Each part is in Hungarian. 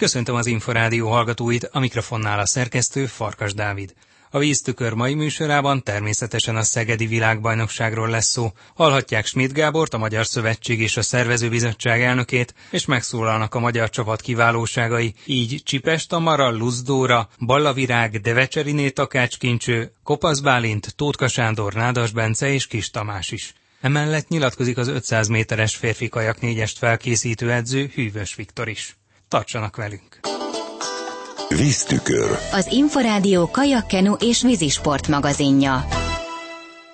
Köszöntöm az Inforádió hallgatóit, a mikrofonnál a szerkesztő Farkas Dávid. A víztükör mai műsorában természetesen a Szegedi Világbajnokságról lesz szó. Hallhatják Schmidt Gábort, a Magyar Szövetség és a Szervezőbizottság elnökét, és megszólalnak a magyar csapat kiválóságai, így Csipes Tamara, Luzdóra, Ballavirág, Devecseriné Takácskincső, Kopasz Bálint, Tótka Sándor, Nádas Bence és Kis Tamás is. Emellett nyilatkozik az 500 méteres férfi kajak négyest felkészítő edző Hűvös Viktor is. Tartsanak velünk! Víztükör. Az Inforádió kajakkenu és vízisport magazinja.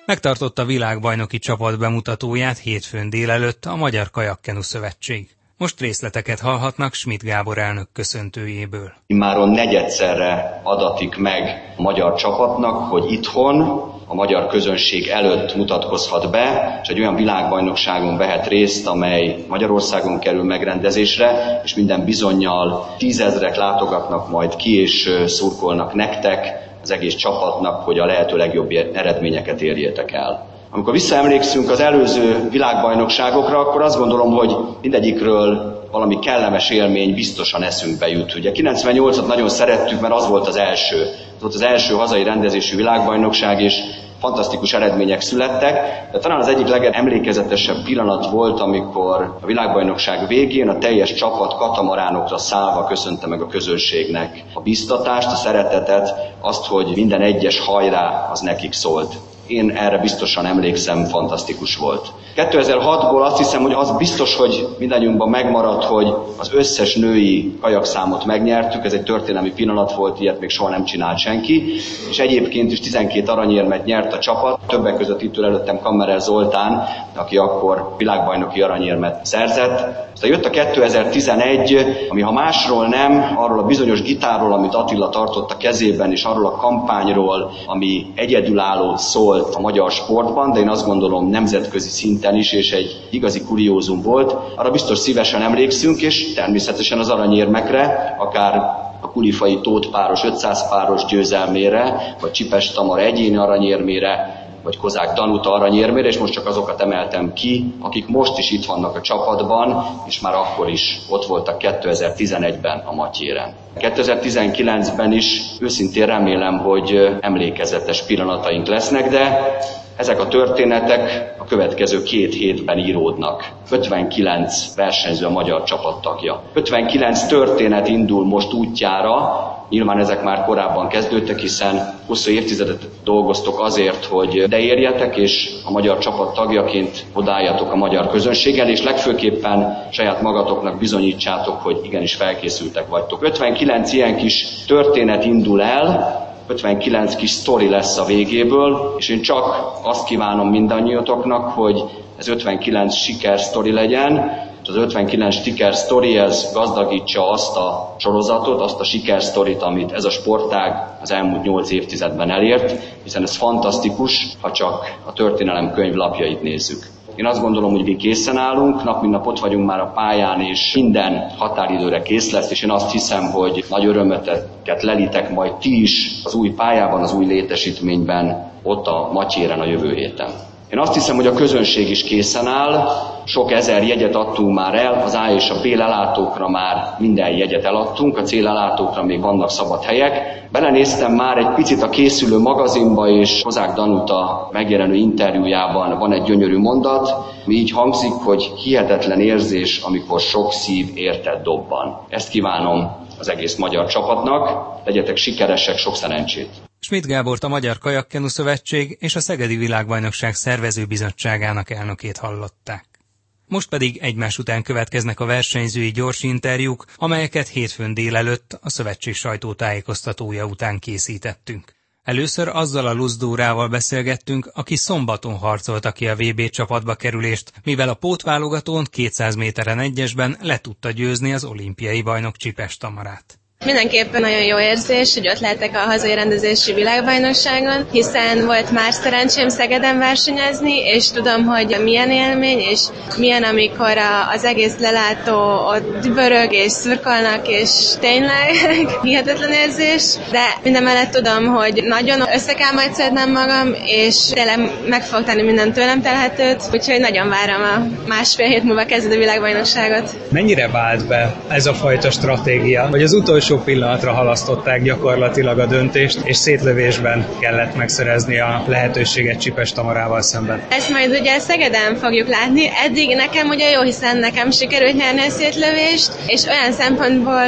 Megtartotta világbajnoki csapat bemutatóját hétfőn délelőtt a Magyar Kajakkenu Szövetség. Most részleteket hallhatnak Schmidt Gábor elnök köszöntőjéből. Immáron negyedszerre adatik meg magyar csapatnak, hogy itthon a magyar közönség előtt mutatkozhat be, és egy olyan világbajnokságon vehet részt, amely Magyarországon kerül megrendezésre, és minden bizonyal tízezrek látogatnak majd ki, és szurkolnak nektek, az egész csapatnak, hogy a lehető legjobb eredményeket érjétek el. Amikor visszaemlékszünk az előző világbajnokságokra, akkor azt gondolom, hogy mindegyikről valami kellemes élmény biztosan eszünkbe jut. Ugye 98-at nagyon szerettük, mert az volt az első. Ez volt az első hazai rendezésű világbajnokság, és fantasztikus eredmények születtek, de talán az egyik legemlékezetesebb pillanat volt, amikor a világbajnokság végén a teljes csapat katamaránokra szállva köszönte meg a közönségnek a biztatást, a szeretetet, azt, hogy minden egyes hajrá az nekik szólt. Én erre biztosan emlékszem, fantasztikus volt. 2006-ból azt hiszem, hogy az biztos, hogy mindannyiunkban megmaradt, hogy az összes női kajakszámot megnyertük, ez egy történelmi pillanat volt, ilyet még soha nem csinált senki, és egyébként is 12 aranyérmet nyert a csapat, többek között itt előttem Kammerel Zoltán, aki akkor világbajnoki aranyérmet szerzett. Aztán jött a 2011, ami ha másról nem, arról a bizonyos gitárról, amit Attila tartott a kezében, és arról a kampányról, ami egyedülálló szólt a magyar sportban, de én azt gondolom nemzetközi szinten is, és egy igazi kuriózum volt. Arra biztos szívesen emlékszünk, és természetesen az aranyérmekre, akár a Kulifai Tóth páros 500 páros győzelmére, vagy Csipes Tamar egyéni aranyérmére, vagy Kozák Danuta aranyérmére, és most csak azokat emeltem ki, akik most is itt vannak a csapatban, és már akkor is ott voltak 2011-ben a Matyéren. 2019-ben is őszintén remélem, hogy emlékezetes pillanataink lesznek, de ezek a történetek a következő két hétben íródnak. 59 versenyző a magyar csapattagja. 59 történet indul most útjára, Nyilván ezek már korábban kezdődtek, hiszen hosszú évtizedet dolgoztok azért, hogy de érjetek, és a magyar csapat tagjaként odálljatok a magyar közönséggel, és legfőképpen saját magatoknak bizonyítsátok, hogy igenis felkészültek vagytok. 59 ilyen kis történet indul el, 59 kis sztori lesz a végéből, és én csak azt kívánom mindannyiatoknak, hogy ez 59 siker sztori legyen, és az 59 sticker story ez gazdagítsa azt a sorozatot, azt a sikersztorit, amit ez a sportág az elmúlt 8 évtizedben elért, hiszen ez fantasztikus, ha csak a történelem könyvlapjait nézzük. Én azt gondolom, hogy mi készen állunk, nap mint nap ott vagyunk már a pályán, és minden határidőre kész lesz, és én azt hiszem, hogy nagy örömöteket lelitek majd ti is az új pályában, az új létesítményben, ott a Matyéren a jövő héten. Én azt hiszem, hogy a közönség is készen áll, sok ezer jegyet adtunk már el, az A és a B lelátókra már minden jegyet eladtunk, a C lelátókra még vannak szabad helyek. Belenéztem már egy picit a készülő magazinba, és Kozák Danuta megjelenő interjújában van egy gyönyörű mondat, ami így hangzik, hogy hihetetlen érzés, amikor sok szív érted dobban. Ezt kívánom az egész magyar csapatnak, legyetek sikeresek, sok szerencsét! Schmidt Gábort a Magyar Kajakkenu Szövetség és a Szegedi Világbajnokság szervezőbizottságának elnökét hallották. Most pedig egymás után következnek a versenyzői gyors interjúk, amelyeket hétfőn délelőtt a szövetség sajtótájékoztatója után készítettünk. Először azzal a Luzdórával beszélgettünk, aki szombaton harcolta ki a VB csapatba kerülést, mivel a pótválogatón 200 méteren egyesben le tudta győzni az olimpiai bajnok Csipes Tamarát. Mindenképpen nagyon jó érzés, hogy ott lehetek a hazai rendezési világbajnokságon, hiszen volt már szerencsém Szegeden versenyezni, és tudom, hogy milyen élmény, és milyen, amikor az egész lelátó ott dübörög, és szurkolnak, és tényleg hihetetlen érzés, de minden mellett tudom, hogy nagyon össze kell majd szednem magam, és tényleg meg fog tenni minden tőlem telhetőt, úgyhogy nagyon várom a másfél hét múlva kezdődő világbajnokságot. Mennyire vált be ez a fajta stratégia, hogy az utolsó pillanatra halasztották gyakorlatilag a döntést, és szétlövésben kellett megszerezni a lehetőséget Csipes Tamarával szemben? Ezt majd ugye Szegeden fogjuk látni. Eddig nekem ugye jó, hiszen nekem sikerült nyerni a szétlövést, és olyan szempontból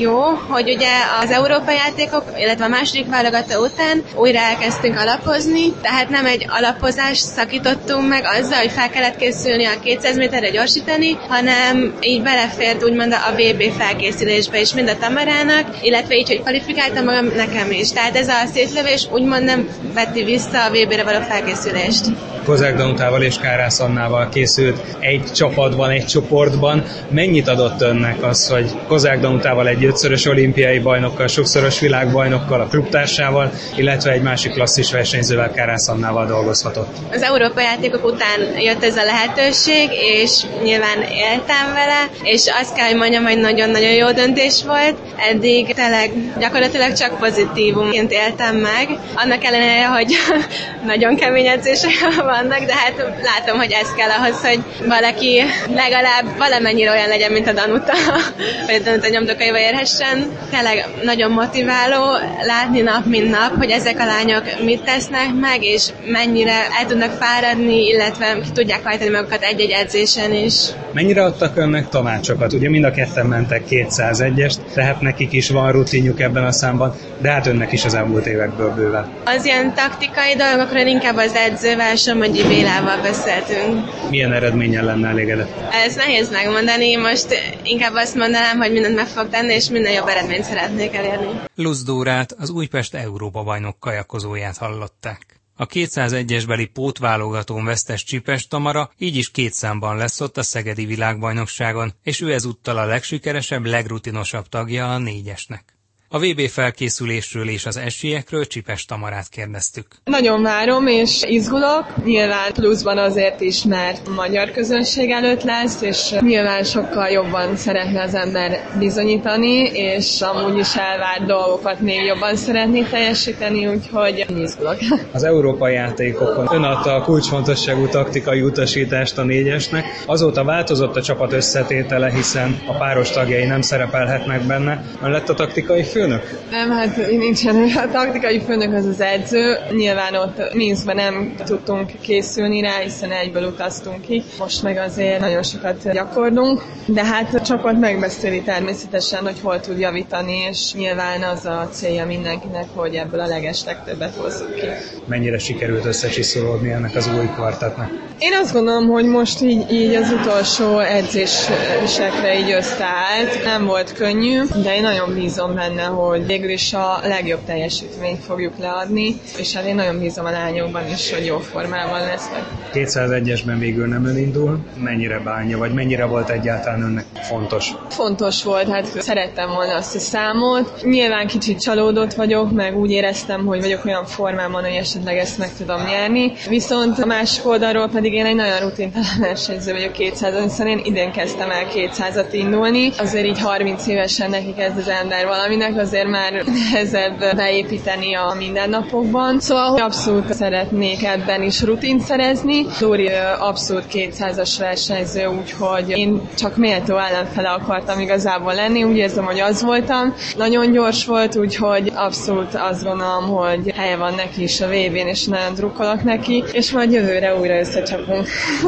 jó, hogy ugye az európai játékok, illetve a második válogató után újra elkezdtünk alapozni, tehát nem egy alapozást szakítottunk meg azzal, hogy fel kellett készülni a 200 méterre gyorsítani, hanem így belefért úgymond a VB felkészülésbe is mind a Tamarának, illetve így, hogy kvalifikáltam magam nekem is. Tehát ez a szétlövés úgymond nem veti vissza a VB-re való felkészülést. Kozák Danutával és Kárász Annával készült egy csapatban, egy csoportban. Mennyit adott önnek az, hogy Kozák Danutával egy ötszörös olimpiai bajnokkal, sokszoros világbajnokkal, a klubtársával, illetve egy másik klasszis versenyzővel, Kárász Annával dolgozhatott? Az Európa játékok után jött ez a lehetőség, és nyilván éltem vele, és azt kell, hogy mondjam, hogy nagyon-nagyon jó döntés volt. Eddig tényleg gyakorlatilag csak pozitívumként éltem meg. Annak ellenére, hogy nagyon kemény edzések vannak, de hát látom, hogy ez kell ahhoz, hogy valaki legalább valamennyire olyan legyen, mint a Danuta, vagy a Danuta nyomdokaiba érhessen. Tényleg nagyon motiváló látni nap, mint nap, hogy ezek a lányok mit tesznek meg, és mennyire el tudnak fáradni, illetve ki tudják hajtani magukat egy-egy edzésen is. Mennyire adtak önnek tanácsokat? Ugye mind a ketten mentek 201-est, tehát nekik is van rutinjuk ebben a számban, de hát önnek is az elmúlt évekből bőven. Az ilyen taktikai dolgokról inkább az edzővel, Somogyi Bélával beszéltünk. Milyen eredménnyel lenne elégedett? Ez nehéz megmondani, most inkább azt mondanám, hogy mindent meg fog tenni, és minden jobb eredményt szeretnék elérni. Luzdórát, az Újpest Európa bajnok kajakozóját hallották. A 201-es beli pótválogatón vesztes Csipes Tamara így is két számban lesz ott a Szegedi világbajnokságon, és ő ezúttal a legsikeresebb, legrutinosabb tagja a négyesnek. A VB felkészülésről és az esélyekről Csipes Tamarát kérdeztük. Nagyon várom és izgulok, nyilván pluszban azért is, mert magyar közönség előtt lesz, és nyilván sokkal jobban szeretne az ember bizonyítani, és amúgy is elvárt dolgokat még jobban szeretné teljesíteni, úgyhogy izgulok. Az európai játékokon ön adta a kulcsfontosságú taktikai utasítást a négyesnek. Azóta változott a csapat összetétele, hiszen a páros tagjai nem szerepelhetnek benne. Ön lett a taktikai főnök? Nem, hát nincsen. A taktikai főnök az az edző. Nyilván ott Minskben nem tudtunk készülni rá, hiszen egyből utaztunk ki. Most meg azért nagyon sokat gyakorlunk, de hát a csapat megbeszéli természetesen, hogy hol tud javítani, és nyilván az a célja mindenkinek, hogy ebből a leges legtöbbet hozzuk ki. Mennyire sikerült összecsiszolódni ennek az új kvartetnek? Én azt gondolom, hogy most így, így az utolsó edzésekre így összeállt. Nem volt könnyű, de én nagyon bízom benne, hogy végül is a legjobb teljesítményt fogjuk leadni, és hát én nagyon bízom a lányokban is, hogy jó formában lesznek. 201-esben végül nem ön indul, mennyire bánja, vagy mennyire volt egyáltalán önnek fontos? Fontos volt, hát szerettem volna azt a számot. Nyilván kicsit csalódott vagyok, meg úgy éreztem, hogy vagyok olyan formában, hogy esetleg ezt meg tudom nyerni. Viszont a másik oldalról pedig én egy nagyon rutintalan versenyző vagyok 200 hiszen én idén kezdtem el 200-at indulni. Azért így 30 évesen neki kezd az ember valaminek, azért már nehezebb beépíteni a mindennapokban. Szóval abszolút szeretnék ebben is rutint szerezni. Dóri abszolút 200-as versenyző, úgyhogy én csak méltó ellenfele akartam igazából lenni. Úgy érzem, hogy az voltam. Nagyon gyors volt, úgyhogy abszolút azt gondolom, hogy helye van neki is a vb n és nagyon drukkolok neki, és majd jövőre újra összecsapunk.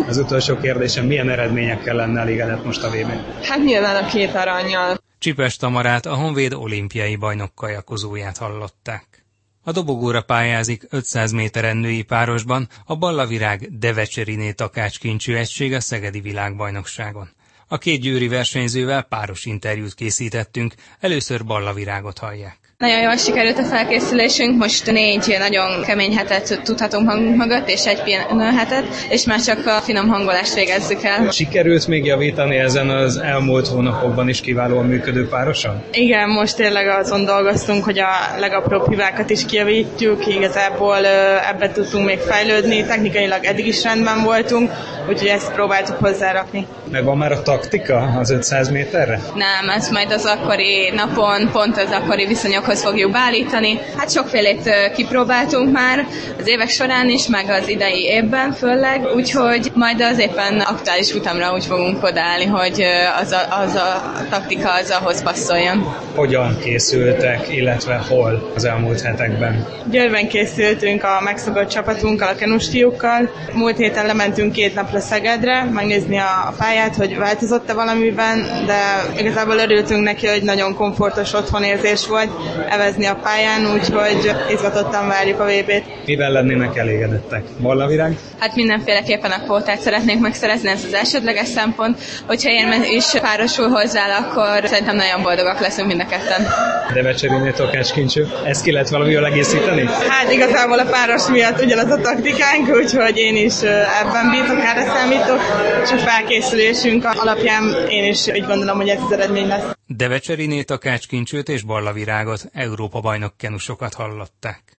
Az utolsó kérdésem, milyen eredményekkel lenne elégedett most a vb n Hát nyilván a két aranyjal. Csipes Tamarát, a Honvéd olimpiai bajnok kajakozóját hallották. A dobogóra pályázik 500 méteren női párosban a Ballavirág Devecseriné takácskincső egység a Szegedi világbajnokságon. A két győri versenyzővel páros interjút készítettünk, először Ballavirágot hallják. Nagyon jól sikerült a felkészülésünk, most négy nagyon kemény hetet tudhatunk magunk mögött, és egy hetet, és már csak a finom hangolást végezzük el. Sikerült még javítani ezen az elmúlt hónapokban is kiválóan működő párosan? Igen, most tényleg azon dolgoztunk, hogy a legapróbb hibákat is kijavítjuk, igazából ebbe tudtunk még fejlődni, technikailag eddig is rendben voltunk, úgyhogy ezt próbáltuk hozzárakni. van már a taktika az 500 méterre? Nem, ezt majd az akkori napon, pont az akkori viszonyokhoz fogjuk beállítani. Hát sokfélét kipróbáltunk már az évek során is, meg az idei évben főleg, úgyhogy majd az éppen aktuális futamra úgy fogunk odaállni, hogy az a, az a taktika az ahhoz passzoljon. Hogyan készültek, illetve hol az elmúlt hetekben? Győrben készültünk a megszokott csapatunkkal, a kenustiukkal. Múlt héten lementünk két napra Szegedre, megnézni a pályát, hogy változott-e valamiben, de igazából örültünk neki, hogy nagyon komfortos otthonérzés volt evezni a pályán, úgyhogy izgatottan várjuk a VB-t. Mivel lennének elégedettek? Vallavirág? Hát mindenféleképpen a kvótát szeretnék megszerezni, ez az elsődleges szempont. Hogyha én is párosul hozzá, akkor szerintem nagyon boldogak leszünk mind a ketten. De Vecseriné Tokács kincső, ezt ki lehet valamivel egészíteni? Hát igazából a páros miatt ugyanaz a taktikánk, úgyhogy én is ebben bízok, erre számítok, és a felkészülésünk alapján én is úgy gondolom, hogy ez az eredmény lesz. Devecseriné Takács kincsőt és Barlavirágot, Európa bajnok kenusokat hallották.